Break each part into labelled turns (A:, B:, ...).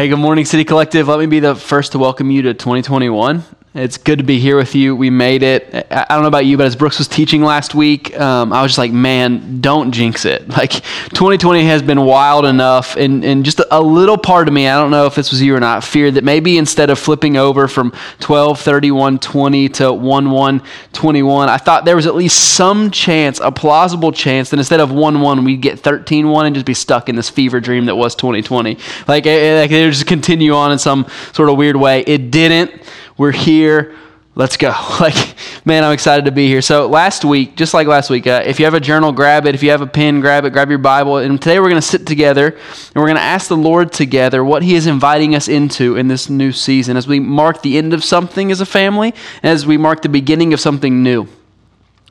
A: Hey, good morning, City Collective. Let me be the first to welcome you to 2021. It's good to be here with you. We made it. I don't know about you, but as Brooks was teaching last week, um, I was just like, man, don't jinx it. Like, 2020 has been wild enough. And, and just a little part of me, I don't know if this was you or not, feared that maybe instead of flipping over from 12, 31, 20 to 1, 1, 21, I thought there was at least some chance, a plausible chance, that instead of 1, 1, we'd get 13, 1 and just be stuck in this fever dream that was 2020. Like, it, like it just continue on in some sort of weird way. It didn't we're here. Let's go. Like, man, I'm excited to be here. So, last week, just like last week, uh, if you have a journal, grab it. If you have a pen, grab it. Grab your Bible. And today we're going to sit together and we're going to ask the Lord together what He is inviting us into in this new season as we mark the end of something as a family, as we mark the beginning of something new.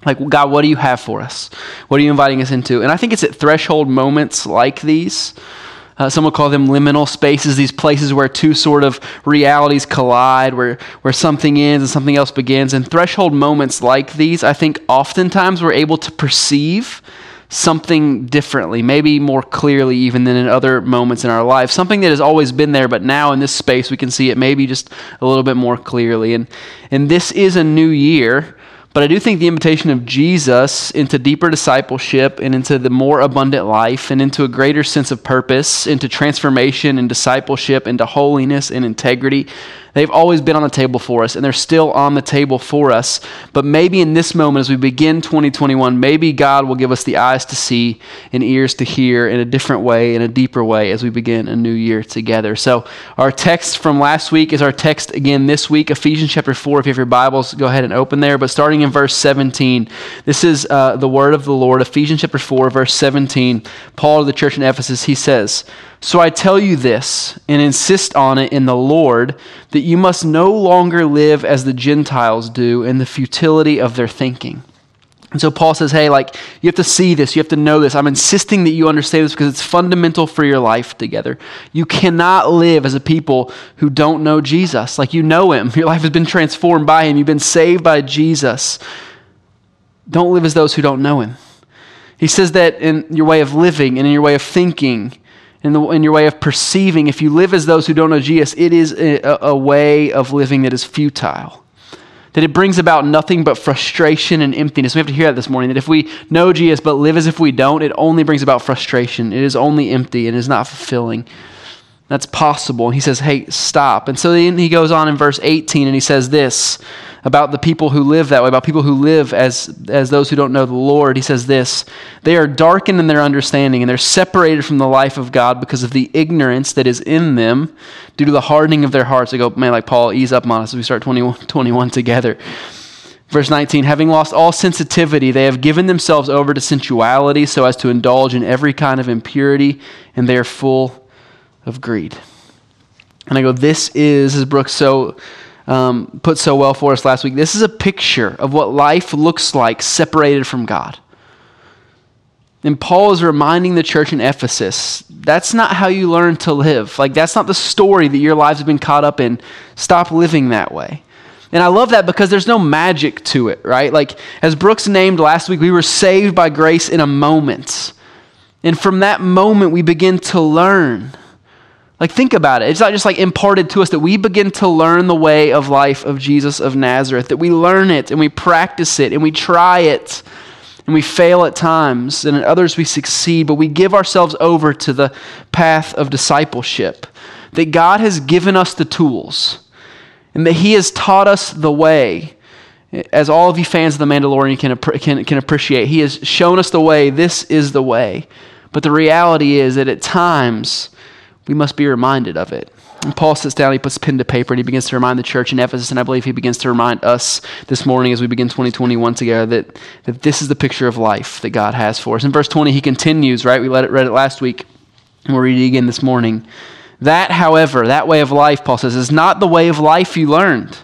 A: Like, God, what do you have for us? What are you inviting us into? And I think it's at threshold moments like these uh, some would call them liminal spaces, these places where two sort of realities collide, where, where something ends and something else begins. And threshold moments like these, I think oftentimes we're able to perceive something differently, maybe more clearly even than in other moments in our life. Something that has always been there, but now in this space we can see it maybe just a little bit more clearly. And, and this is a new year but I do think the invitation of Jesus into deeper discipleship and into the more abundant life and into a greater sense of purpose, into transformation and discipleship, into holiness and integrity, They've always been on the table for us, and they're still on the table for us. But maybe in this moment, as we begin 2021, maybe God will give us the eyes to see and ears to hear in a different way, in a deeper way, as we begin a new year together. So, our text from last week is our text again this week, Ephesians chapter 4. If you have your Bibles, go ahead and open there. But starting in verse 17, this is uh, the word of the Lord, Ephesians chapter 4, verse 17. Paul to the church in Ephesus, he says, so I tell you this and insist on it in the Lord that you must no longer live as the Gentiles do in the futility of their thinking. And so Paul says, hey, like, you have to see this, you have to know this. I'm insisting that you understand this because it's fundamental for your life together. You cannot live as a people who don't know Jesus. Like, you know him, your life has been transformed by him, you've been saved by Jesus. Don't live as those who don't know him. He says that in your way of living and in your way of thinking in, the, in your way of perceiving, if you live as those who don't know Jesus, it is a, a way of living that is futile. That it brings about nothing but frustration and emptiness. We have to hear that this morning. That if we know Jesus but live as if we don't, it only brings about frustration. It is only empty and is not fulfilling. That's possible. He says, hey, stop. And so then he goes on in verse 18 and he says this about the people who live that way, about people who live as, as those who don't know the Lord. He says this They are darkened in their understanding, and they're separated from the life of God because of the ignorance that is in them due to the hardening of their hearts. They go, man, like Paul, ease up on us as we start 21, 21 together. Verse 19, having lost all sensitivity, they have given themselves over to sensuality so as to indulge in every kind of impurity, and they are full of greed. And I go, this is, as Brooks so um, put so well for us last week. This is a picture of what life looks like separated from God. And Paul is reminding the church in Ephesus that's not how you learn to live. Like, that's not the story that your lives have been caught up in. Stop living that way. And I love that because there's no magic to it, right? Like, as Brooks named last week, we were saved by grace in a moment. And from that moment, we begin to learn. Like, think about it. It's not just like imparted to us that we begin to learn the way of life of Jesus of Nazareth, that we learn it and we practice it and we try it and we fail at times and at others we succeed, but we give ourselves over to the path of discipleship. That God has given us the tools and that He has taught us the way. As all of you fans of The Mandalorian can, can, can appreciate, He has shown us the way. This is the way. But the reality is that at times, we must be reminded of it. And Paul sits down, he puts pen to paper, and he begins to remind the church in Ephesus, and I believe he begins to remind us this morning as we begin 2021 together that, that this is the picture of life that God has for us. In verse 20, he continues, right? We let it, read it last week, and we'll read it again this morning. That, however, that way of life, Paul says, is not the way of life you learned.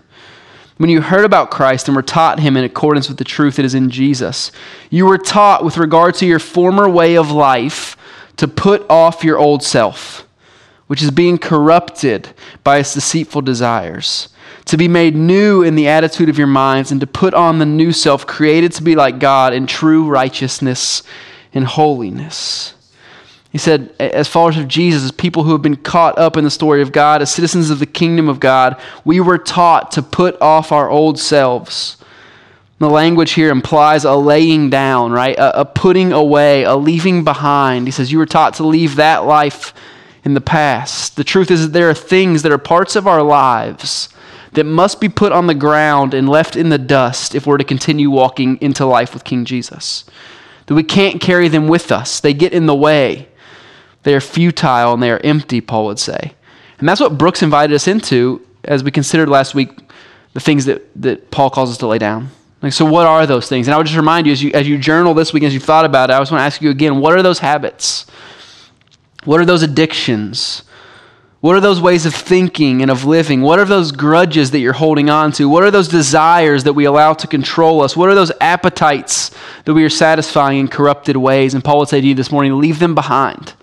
A: When you heard about Christ and were taught him in accordance with the truth that is in Jesus, you were taught with regard to your former way of life to put off your old self which is being corrupted by its deceitful desires, to be made new in the attitude of your minds, and to put on the new self, created to be like God in true righteousness and holiness. He said, as followers of Jesus, as people who have been caught up in the story of God, as citizens of the kingdom of God, we were taught to put off our old selves. The language here implies a laying down, right? A, a, putting away, a leaving behind. He says, You were taught to leave that life in the past. The truth is that there are things that are parts of our lives that must be put on the ground and left in the dust if we're to continue walking into life with King Jesus. That we can't carry them with us, they get in the way. They are futile and they are empty, Paul would say. And that's what Brooks invited us into as we considered last week the things that, that Paul calls us to lay down. Like, so what are those things? And I would just remind you as you, as you journal this week, as you've thought about it, I just want to ask you again what are those habits? What are those addictions? What are those ways of thinking and of living? What are those grudges that you're holding on to? What are those desires that we allow to control us? What are those appetites that we are satisfying in corrupted ways? And Paul would say to you this morning, leave them behind.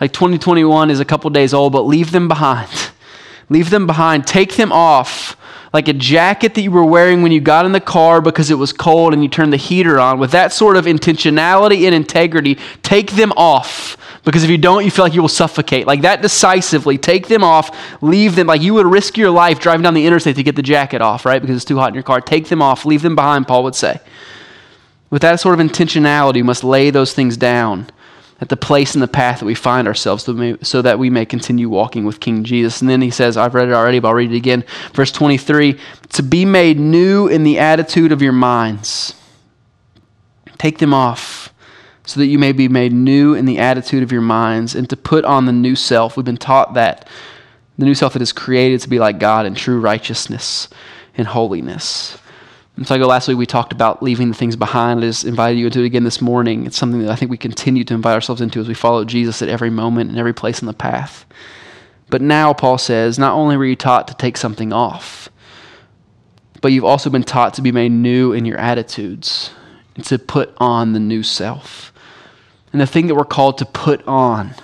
A: Like 2021 is a couple days old, but leave them behind. leave them behind. Take them off like a jacket that you were wearing when you got in the car because it was cold and you turned the heater on. With that sort of intentionality and integrity, take them off. Because if you don't, you feel like you will suffocate. Like that decisively, take them off, leave them. Like you would risk your life driving down the interstate to get the jacket off, right? Because it's too hot in your car. Take them off, leave them behind, Paul would say. With that sort of intentionality, you must lay those things down at the place and the path that we find ourselves so that we may continue walking with King Jesus. And then he says, I've read it already, but I'll read it again. Verse 23 to be made new in the attitude of your minds. Take them off so that you may be made new in the attitude of your minds and to put on the new self. We've been taught that the new self that is created to be like God in true righteousness and holiness. And so I go last week we talked about leaving the things behind. I just invited you into it again this morning. It's something that I think we continue to invite ourselves into as we follow Jesus at every moment and every place in the path. But now, Paul says, not only were you taught to take something off, but you've also been taught to be made new in your attitudes and to put on the new self. And the thing that we're called to put on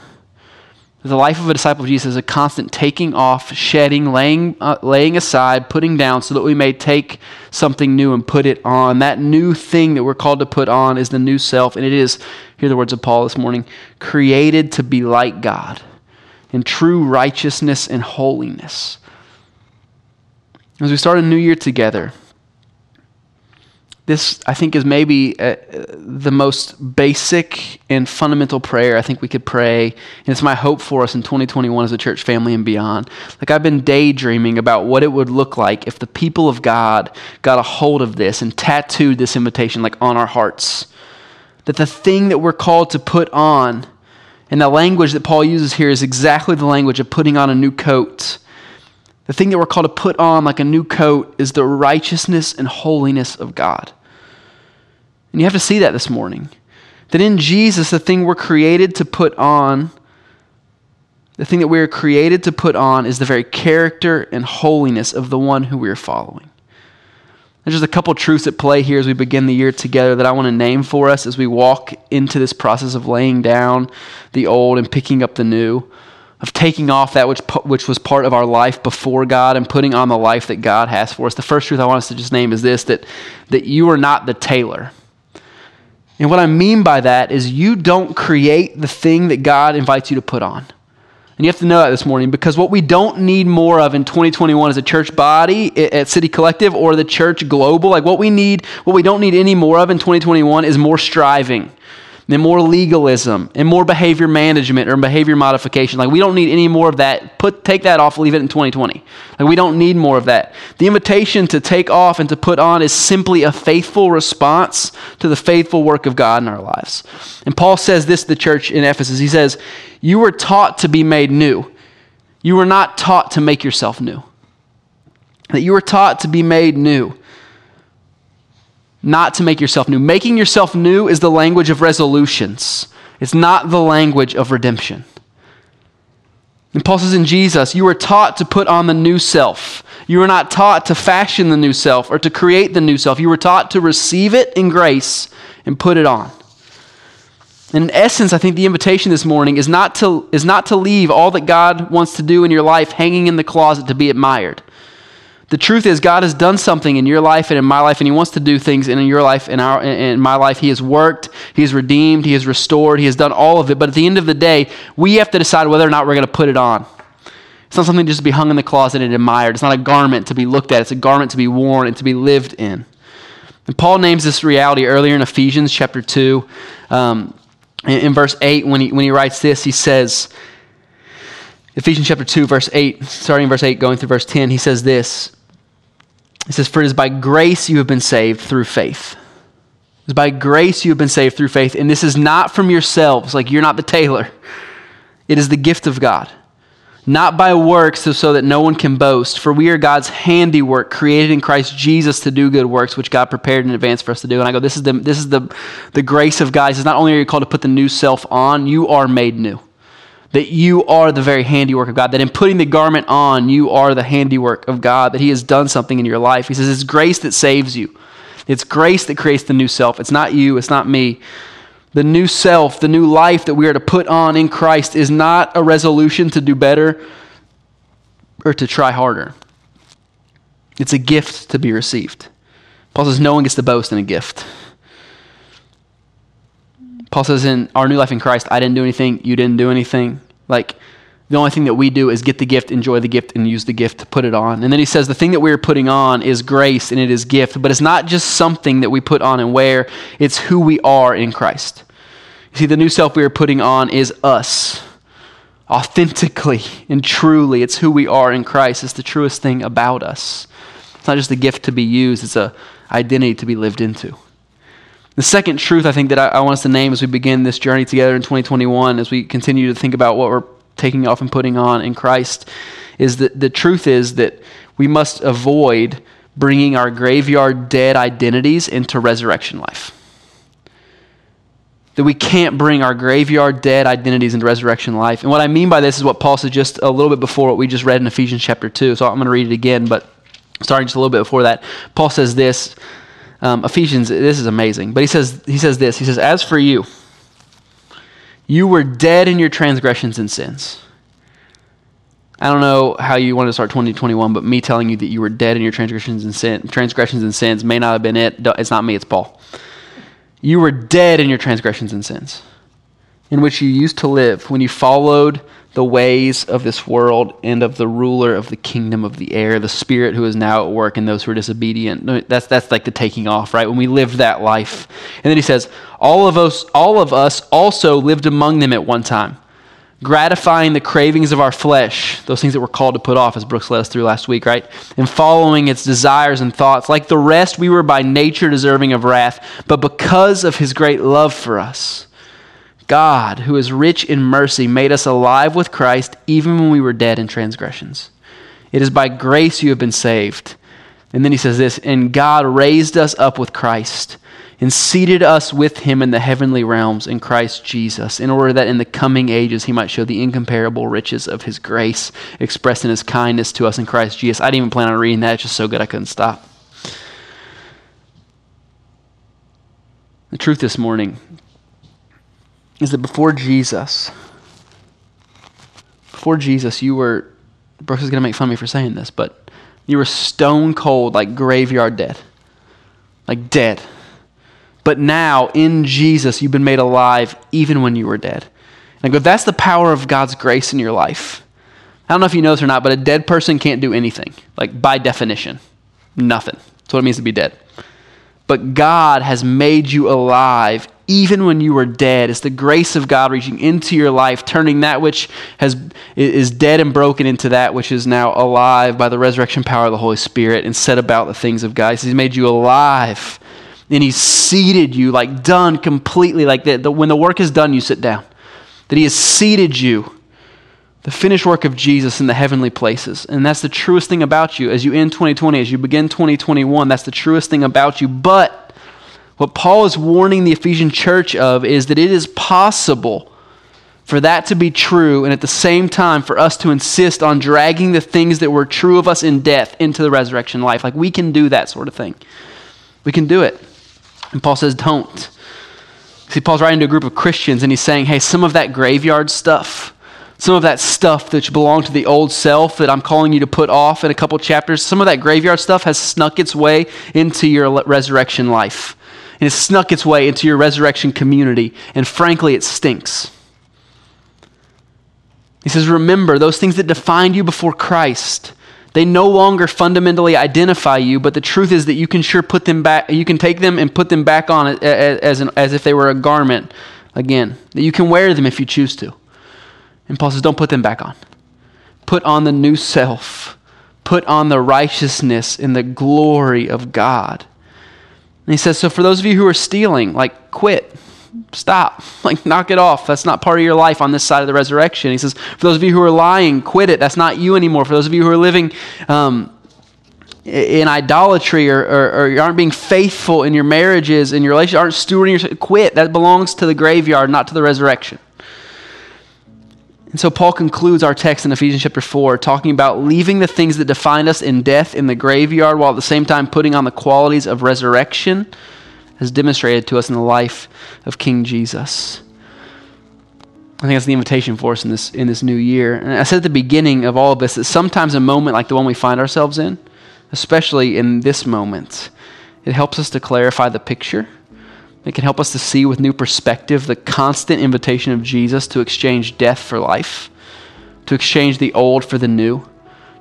A: the life of a disciple of Jesus is a constant taking off, shedding, laying, uh, laying aside, putting down, so that we may take something new and put it on. That new thing that we're called to put on is the new self, and it is, hear the words of Paul this morning, created to be like God in true righteousness and holiness. As we start a new year together, this, I think, is maybe uh, the most basic and fundamental prayer I think we could pray. And it's my hope for us in 2021 as a church family and beyond. Like, I've been daydreaming about what it would look like if the people of God got a hold of this and tattooed this invitation, like, on our hearts. That the thing that we're called to put on, and the language that Paul uses here is exactly the language of putting on a new coat. The thing that we're called to put on like a new coat is the righteousness and holiness of God. And you have to see that this morning. That in Jesus, the thing we're created to put on, the thing that we are created to put on is the very character and holiness of the one who we are following. There's just a couple truths at play here as we begin the year together that I want to name for us as we walk into this process of laying down the old and picking up the new, of taking off that which, which was part of our life before God and putting on the life that God has for us. The first truth I want us to just name is this that, that you are not the tailor. And what I mean by that is you don't create the thing that God invites you to put on. And you have to know that this morning because what we don't need more of in 2021 as a church body at City Collective or the church global, like what we need, what we don't need any more of in 2021 is more striving and more legalism and more behavior management or behavior modification. Like we don't need any more of that. Put take that off, leave it in 2020. Like we don't need more of that. The invitation to take off and to put on is simply a faithful response to the faithful work of God in our lives. And Paul says this to the church in Ephesus. He says, "You were taught to be made new. You were not taught to make yourself new." That you were taught to be made new not to make yourself new. Making yourself new is the language of resolutions, it's not the language of redemption. And Paul says in Jesus, you are taught to put on the new self. You are not taught to fashion the new self or to create the new self. You were taught to receive it in grace and put it on. In essence, I think the invitation this morning is not to, is not to leave all that God wants to do in your life hanging in the closet to be admired The truth is, God has done something in your life and in my life, and He wants to do things in your life and our, in my life. He has worked, He has redeemed, He has restored, He has done all of it. But at the end of the day, we have to decide whether or not we're going to put it on. It's not something just to be hung in the closet and admired. It's not a garment to be looked at. It's a garment to be worn and to be lived in. And Paul names this reality earlier in Ephesians chapter 2. Um, in, in verse 8, when he, when he writes this, he says, Ephesians chapter 2, verse 8, starting verse 8, going through verse 10, he says this. He says, For it is by grace you have been saved through faith. It is by grace you have been saved through faith. And this is not from yourselves, like you're not the tailor. It is the gift of God not by works so that no one can boast for we are god's handiwork created in christ jesus to do good works which god prepared in advance for us to do and i go this is the, this is the, the grace of god it's not only are you called to put the new self on you are made new that you are the very handiwork of god that in putting the garment on you are the handiwork of god that he has done something in your life he says it's grace that saves you it's grace that creates the new self it's not you it's not me the new self, the new life that we are to put on in Christ is not a resolution to do better or to try harder. It's a gift to be received. Paul says no one gets to boast in a gift. Paul says in our new life in Christ, I didn't do anything, you didn't do anything. Like, the only thing that we do is get the gift, enjoy the gift, and use the gift to put it on. And then he says the thing that we are putting on is grace and it is gift, but it's not just something that we put on and wear, it's who we are in Christ. You see, the new self we are putting on is us. Authentically and truly, it's who we are in Christ. It's the truest thing about us. It's not just a gift to be used, it's an identity to be lived into. The second truth I think that I, I want us to name as we begin this journey together in 2021, as we continue to think about what we're taking off and putting on in Christ is that the truth is that we must avoid bringing our graveyard dead identities into resurrection life. That we can't bring our graveyard dead identities into resurrection life. And what I mean by this is what Paul said just a little bit before what we just read in Ephesians chapter 2. So I'm going to read it again, but starting just a little bit before that. Paul says this. Um, Ephesians, this is amazing. But he says, he says this. He says, As for you, you were dead in your transgressions and sins. I don't know how you want to start 2021, but me telling you that you were dead in your transgressions and sin, transgressions and sins may not have been it. It's not me, it's Paul. You were dead in your transgressions and sins, in which you used to live when you followed the ways of this world and of the ruler of the kingdom of the air, the spirit who is now at work in those who are disobedient. That's, that's like the taking off, right? When we lived that life. And then he says, all of us, all of us also lived among them at one time, gratifying the cravings of our flesh, those things that we're called to put off, as Brooks led us through last week, right? And following its desires and thoughts. Like the rest, we were by nature deserving of wrath, but because of his great love for us, God, who is rich in mercy, made us alive with Christ even when we were dead in transgressions. It is by grace you have been saved. And then he says this, and God raised us up with Christ and seated us with him in the heavenly realms in Christ Jesus, in order that in the coming ages he might show the incomparable riches of his grace expressed in his kindness to us in Christ Jesus. I didn't even plan on reading that, it's just so good I couldn't stop. The truth this morning is that before Jesus, before Jesus, you were, Brooks is going to make fun of me for saying this, but you were stone cold, like graveyard dead. Like dead. But now, in Jesus, you've been made alive even when you were dead. And I go, that's the power of God's grace in your life. I don't know if you know this or not, but a dead person can't do anything, like by definition. Nothing. That's what it means to be dead. But God has made you alive even when you were dead. It's the grace of God reaching into your life, turning that which has, is dead and broken into that which is now alive by the resurrection power of the Holy Spirit and set about the things of God. He's made you alive. And He's seated you, like done completely, like that. When the work is done, you sit down. That He has seated you the finished work of Jesus in the heavenly places. And that's the truest thing about you as you end 2020, as you begin 2021. That's the truest thing about you. But what Paul is warning the Ephesian church of is that it is possible for that to be true, and at the same time, for us to insist on dragging the things that were true of us in death into the resurrection life. Like we can do that sort of thing. We can do it. And Paul says, don't. See, Paul's writing to a group of Christians, and he's saying, hey, some of that graveyard stuff, some of that stuff that belonged to the old self that I'm calling you to put off in a couple chapters, some of that graveyard stuff has snuck its way into your resurrection life. And it's snuck its way into your resurrection community. And frankly, it stinks. He says, Remember those things that defined you before Christ. They no longer fundamentally identify you, but the truth is that you can sure put them back, you can take them and put them back on as, an, as if they were a garment again. That you can wear them if you choose to. And Paul says, don't put them back on. Put on the new self. Put on the righteousness and the glory of God. He says, so for those of you who are stealing, like, quit. Stop. Like, knock it off. That's not part of your life on this side of the resurrection. He says, for those of you who are lying, quit it. That's not you anymore. For those of you who are living um, in idolatry or, or, or, you aren't being faithful in your marriages and your relationships, aren't stewarding your quit. That belongs to the graveyard, not to the resurrection. And so Paul concludes our text in Ephesians chapter 4, talking about leaving the things that define us in death in the graveyard while at the same time putting on the qualities of resurrection as demonstrated to us in the life of King Jesus. I think that's the invitation for us in this, in this new year. And I said at the beginning of all of this that sometimes a moment like the one we find ourselves in, especially in this moment, it helps us to clarify the picture it can help us to see with new perspective the constant invitation of Jesus to exchange death for life, to exchange the old for the new,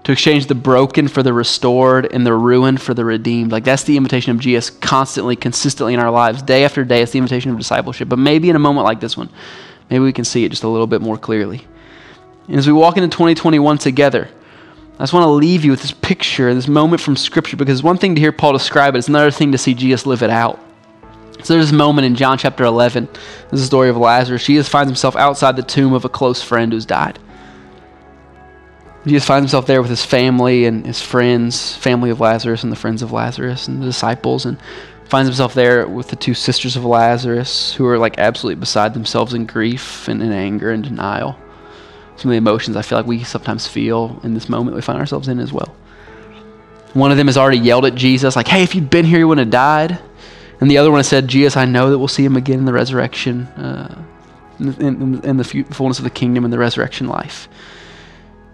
A: to exchange the broken for the restored and the ruined for the redeemed. Like that's the invitation of Jesus constantly, consistently in our lives, day after day. It's the invitation of discipleship. But maybe in a moment like this one, maybe we can see it just a little bit more clearly. And as we walk into 2021 together, I just want to leave you with this picture, this moment from Scripture, because one thing to hear Paul describe it, it's another thing to see Jesus live it out. So there's this moment in John chapter 11. This is the story of Lazarus. Jesus finds himself outside the tomb of a close friend who's died. Jesus finds himself there with his family and his friends, family of Lazarus and the friends of Lazarus and the disciples, and finds himself there with the two sisters of Lazarus who are like absolutely beside themselves in grief and in anger and denial. Some of the emotions I feel like we sometimes feel in this moment we find ourselves in as well. One of them has already yelled at Jesus, like, hey, if you'd been here, you wouldn't have died. And the other one said, Jesus, I know that we'll see him again in the resurrection, uh, in, in, in, the fullness of the kingdom and the resurrection life.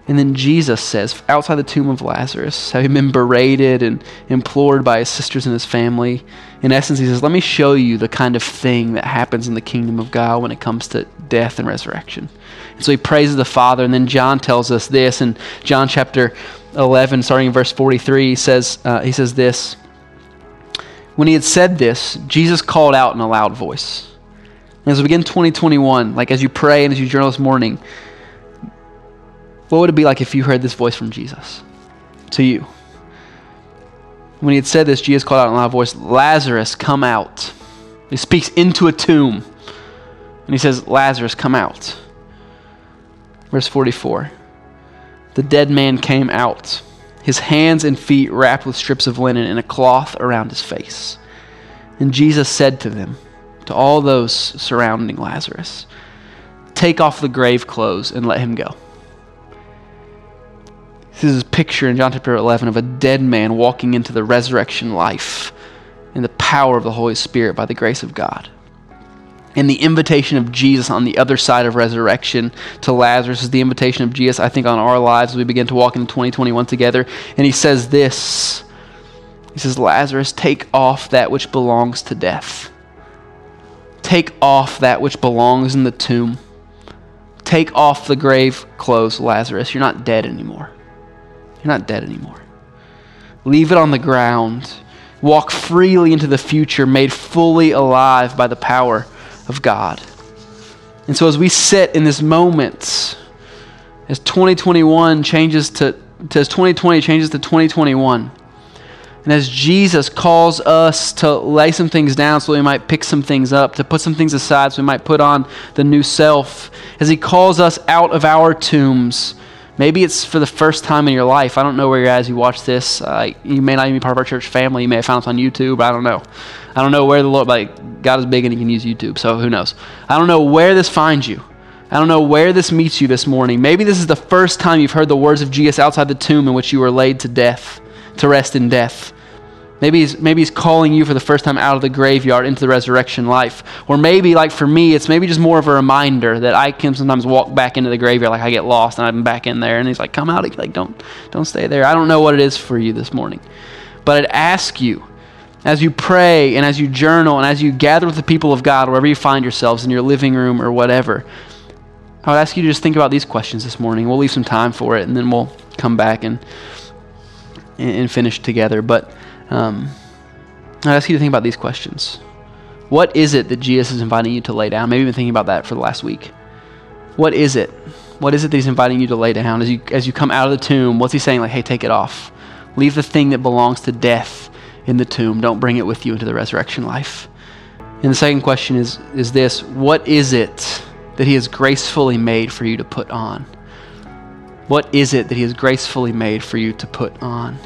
A: And then Jesus says, outside the tomb of Lazarus, having been berated and implored by his sisters and his family, in essence, he says, Let me show you the kind of thing that happens in the kingdom of God when it comes to death and resurrection. And so he praises the Father. And then John tells us this in John chapter 11, starting in verse 43, he says, uh, he says this. When he had said this, Jesus called out in a loud voice. And as we begin 2021, like as you pray and as you journal this morning, what would it be like if you heard this voice from Jesus to you? When he had said this, Jesus called out in a loud voice, Lazarus, come out. He speaks into a tomb. And he says, Lazarus, come out. Verse 44 The dead man came out his hands and feet wrapped with strips of linen and a cloth around his face. And Jesus said to them, to all those surrounding Lazarus, Take off the grave clothes and let him go. This is a picture in John chapter 11 of a dead man walking into the resurrection life in the power of the Holy Spirit by the grace of God. And the invitation of Jesus on the other side of resurrection to Lazarus is the invitation of Jesus, I think, on our lives as we begin to walk into 2021 together. And he says this He says, Lazarus, take off that which belongs to death. Take off that which belongs in the tomb. Take off the grave clothes, Lazarus. You're not dead anymore. You're not dead anymore. Leave it on the ground. Walk freely into the future, made fully alive by the power of God. And so as we sit in this moment, as 2021 changes to, to as 2020 changes to 2021, and as Jesus calls us to lay some things down so we might pick some things up, to put some things aside so we might put on the new self, as he calls us out of our tombs, maybe it's for the first time in your life. I don't know where you're at as you watch this. Uh, you may not even be part of our church family. You may have found us on YouTube. I don't know. I don't know where the Lord, like, God is big and He can use YouTube, so who knows? I don't know where this finds you. I don't know where this meets you this morning. Maybe this is the first time you've heard the words of Jesus outside the tomb in which you were laid to death, to rest in death. Maybe he's, maybe he's calling you for the first time out of the graveyard into the resurrection life. Or maybe, like for me, it's maybe just more of a reminder that I can sometimes walk back into the graveyard, like I get lost and I'm back in there. And he's like, come out, like don't, don't stay there. I don't know what it is for you this morning. But I'd ask you, as you pray and as you journal and as you gather with the people of God, wherever you find yourselves, in your living room or whatever, I would ask you to just think about these questions this morning. We'll leave some time for it and then we'll come back and, and finish together. But um, I'd ask you to think about these questions. What is it that Jesus is inviting you to lay down? Maybe you've been thinking about that for the last week. What is it? What is it that he's inviting you to lay down? As you, as you come out of the tomb, what's he saying? Like, hey, take it off. Leave the thing that belongs to death in the tomb. Don't bring it with you into the resurrection life. And the second question is, is this What is it that He has gracefully made for you to put on? What is it that He has gracefully made for you to put on?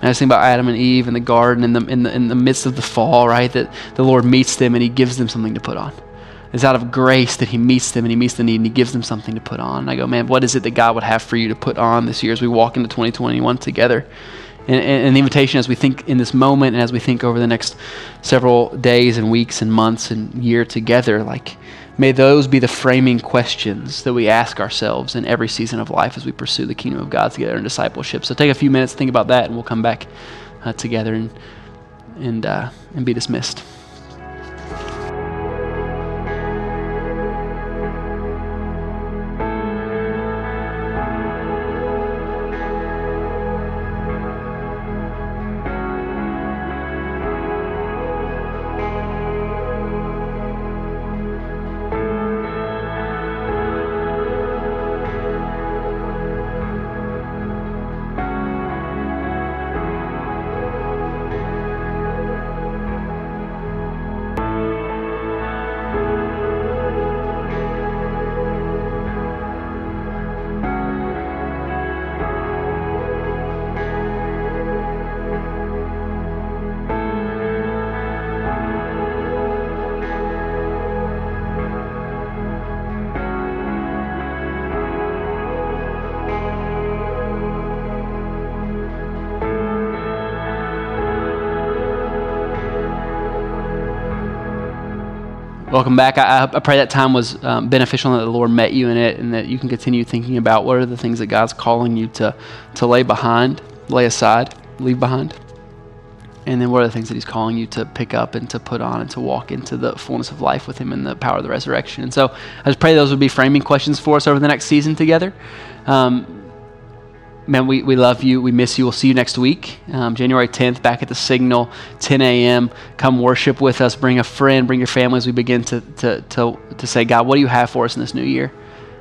A: And I was about Adam and Eve in the garden in the, in, the, in the midst of the fall, right? That the Lord meets them and He gives them something to put on. It's out of grace that He meets them and He meets the need and He gives them something to put on. And I go, man, what is it that God would have for you to put on this year as we walk into 2021 together? And, and, the invitation as we think in this moment and as we think over the next several days and weeks and months and year together, like, may those be the framing questions that we ask ourselves in every season of life as we pursue the kingdom of God together in discipleship. So take a few minutes think about that, and we'll come back uh, together and, and, uh, and be dismissed. Welcome back. I, I, pray that time was um, beneficial and that the Lord met you in it and that you can continue thinking about what are the things that God's calling you to, to lay behind, lay aside, leave behind. And then what are the things that He's calling you to pick up and to put on and to walk into the fullness of life with Him and the power of the resurrection. And so I just pray those would be framing questions for us over the next season together. Um, man, we, we love you. We miss you. We'll see you next week, um, January 10th, back at the Signal, 10 a.m. Come worship with us. Bring a friend, bring your family as we begin to, to, to, to say, God, what do you have for us in this new year?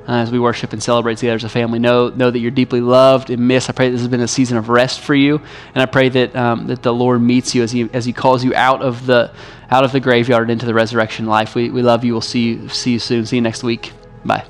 A: Uh, as we worship and celebrate together as a family, know, know that you're deeply loved and missed. I pray this has been a season of rest for you, and I pray that, um, that the Lord meets you as he, as he calls you out of the, out of the graveyard into the resurrection life. We, we love you. We'll see you, see you soon. See you next week. Bye.